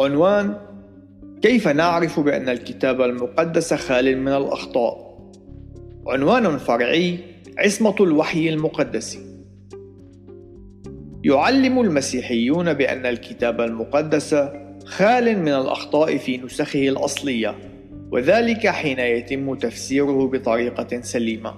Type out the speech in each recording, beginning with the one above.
عنوان كيف نعرف بأن الكتاب المقدس خال من الأخطاء؟ عنوان فرعي عصمة الوحي المقدس. يعلم المسيحيون بأن الكتاب المقدس خال من الأخطاء في نسخه الأصلية وذلك حين يتم تفسيره بطريقة سليمة.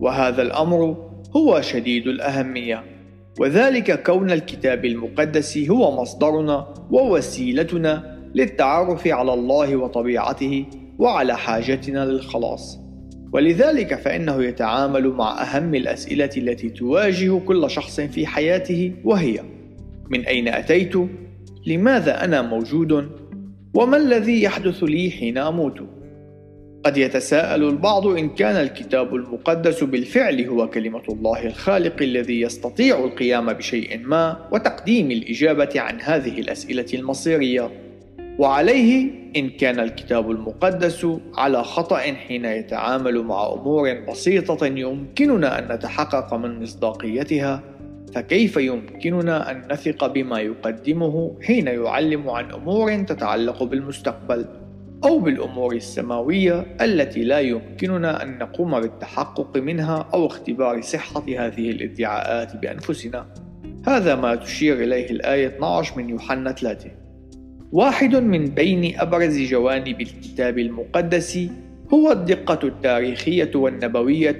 وهذا الأمر هو شديد الأهمية. وذلك كون الكتاب المقدس هو مصدرنا ووسيلتنا للتعرف على الله وطبيعته وعلى حاجتنا للخلاص. ولذلك فإنه يتعامل مع أهم الأسئلة التي تواجه كل شخص في حياته وهي من أين أتيت؟ لماذا أنا موجود؟ وما الذي يحدث لي حين أموت؟ قد يتساءل البعض إن كان الكتاب المقدس بالفعل هو كلمة الله الخالق الذي يستطيع القيام بشيء ما وتقديم الإجابة عن هذه الأسئلة المصيرية. وعليه إن كان الكتاب المقدس على خطأ حين يتعامل مع أمور بسيطة يمكننا أن نتحقق من مصداقيتها فكيف يمكننا أن نثق بما يقدمه حين يعلم عن أمور تتعلق بالمستقبل؟ أو بالأمور السماوية التي لا يمكننا أن نقوم بالتحقق منها أو اختبار صحة هذه الادعاءات بأنفسنا. هذا ما تشير إليه الآية 12 من يوحنا 3 واحد من بين أبرز جوانب الكتاب المقدس هو الدقة التاريخية والنبوية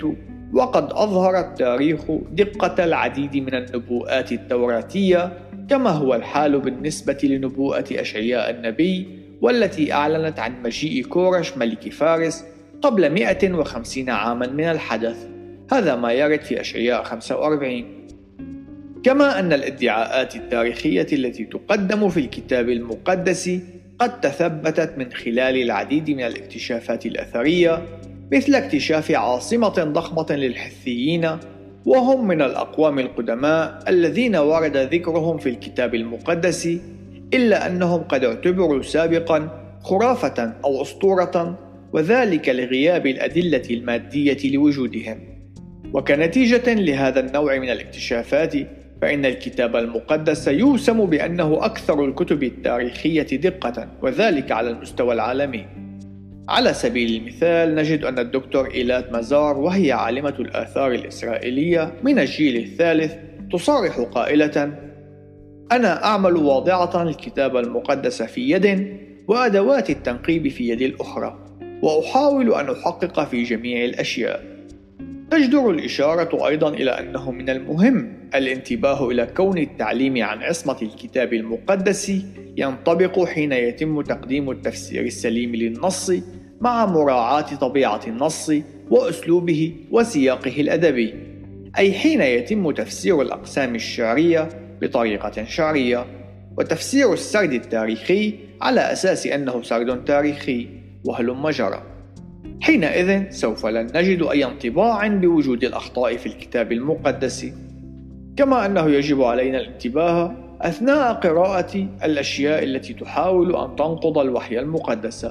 وقد أظهر التاريخ دقة العديد من النبوءات التوراتية كما هو الحال بالنسبة لنبوءة أشعياء النبي والتي أعلنت عن مجيء كورش ملك فارس قبل 150 عاما من الحدث. هذا ما يرد في أشعياء 45 كما أن الادعاءات التاريخية التي تقدم في الكتاب المقدس قد تثبتت من خلال العديد من الاكتشافات الأثرية مثل اكتشاف عاصمة ضخمة للحثيين وهم من الأقوام القدماء الذين ورد ذكرهم في الكتاب المقدس إلا أنهم قد اعتبروا سابقا خرافة أو أسطورة وذلك لغياب الأدلة المادية لوجودهم وكنتيجة لهذا النوع من الاكتشافات فإن الكتاب المقدس يوسم بأنه أكثر الكتب التاريخية دقة وذلك على المستوى العالمي. على سبيل المثال نجد أن الدكتور إيلات مزار وهي عالمة الآثار الإسرائيلية من الجيل الثالث تصرح قائلة: أنا أعمل واضعة الكتاب المقدس في يد وأدوات التنقيب في يد الأخرى، وأحاول أن أحقق في جميع الأشياء. تجدر الإشارة أيضا إلى أنه من المهم الانتباه إلى كون التعليم عن عصمة الكتاب المقدس ينطبق حين يتم تقديم التفسير السليم للنص مع مراعاة طبيعة النص وأسلوبه وسياقه الأدبي، أي حين يتم تفسير الأقسام الشعرية بطريقة شعرية، وتفسير السرد التاريخي على أساس أنه سرد تاريخي، وهلم جرى. حينئذ سوف لن نجد أي انطباع بوجود الأخطاء في الكتاب المقدس. كما أنه يجب علينا الانتباه أثناء قراءة الأشياء التي تحاول أن تنقض الوحي المقدس.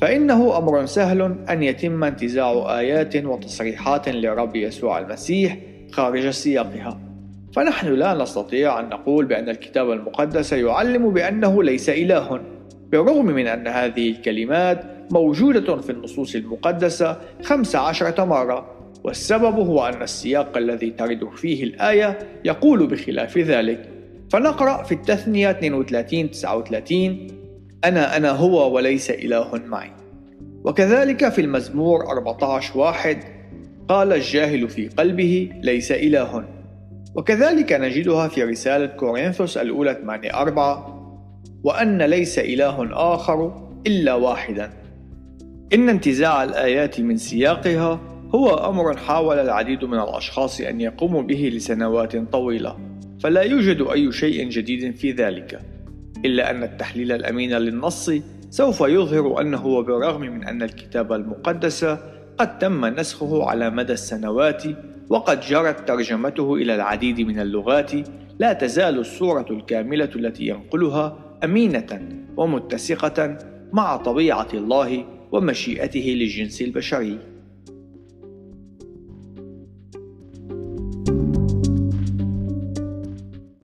فإنه أمر سهل أن يتم انتزاع آيات وتصريحات للرب يسوع المسيح خارج سياقها. فنحن لا نستطيع أن نقول بأن الكتاب المقدس يعلم بأنه ليس إله بالرغم من أن هذه الكلمات موجودة في النصوص المقدسة خمس عشرة مرة. والسبب هو أن السياق الذي ترد فيه الآية يقول بخلاف ذلك. فنقرأ في التثنية 32 39 أنا أنا هو وليس إله معي. وكذلك في المزمور 14 واحد. قال الجاهل في قلبه ليس إله. وكذلك نجدها في رسالة كورنثوس الأولى 8 4 وأن ليس إله آخر إلا واحدا. إن انتزاع الآيات من سياقها هو أمر حاول العديد من الأشخاص أن يقوموا به لسنوات طويلة فلا يوجد أي شيء جديد في ذلك إلا أن التحليل الأمين للنص سوف يظهر أنه وبالرغم من أن الكتاب المقدس قد تم نسخه على مدى السنوات وقد جرت ترجمته إلى العديد من اللغات لا تزال الصورة الكاملة التي ينقلها أمينة ومتسقة مع طبيعة الله ومشيئته للجنس البشري.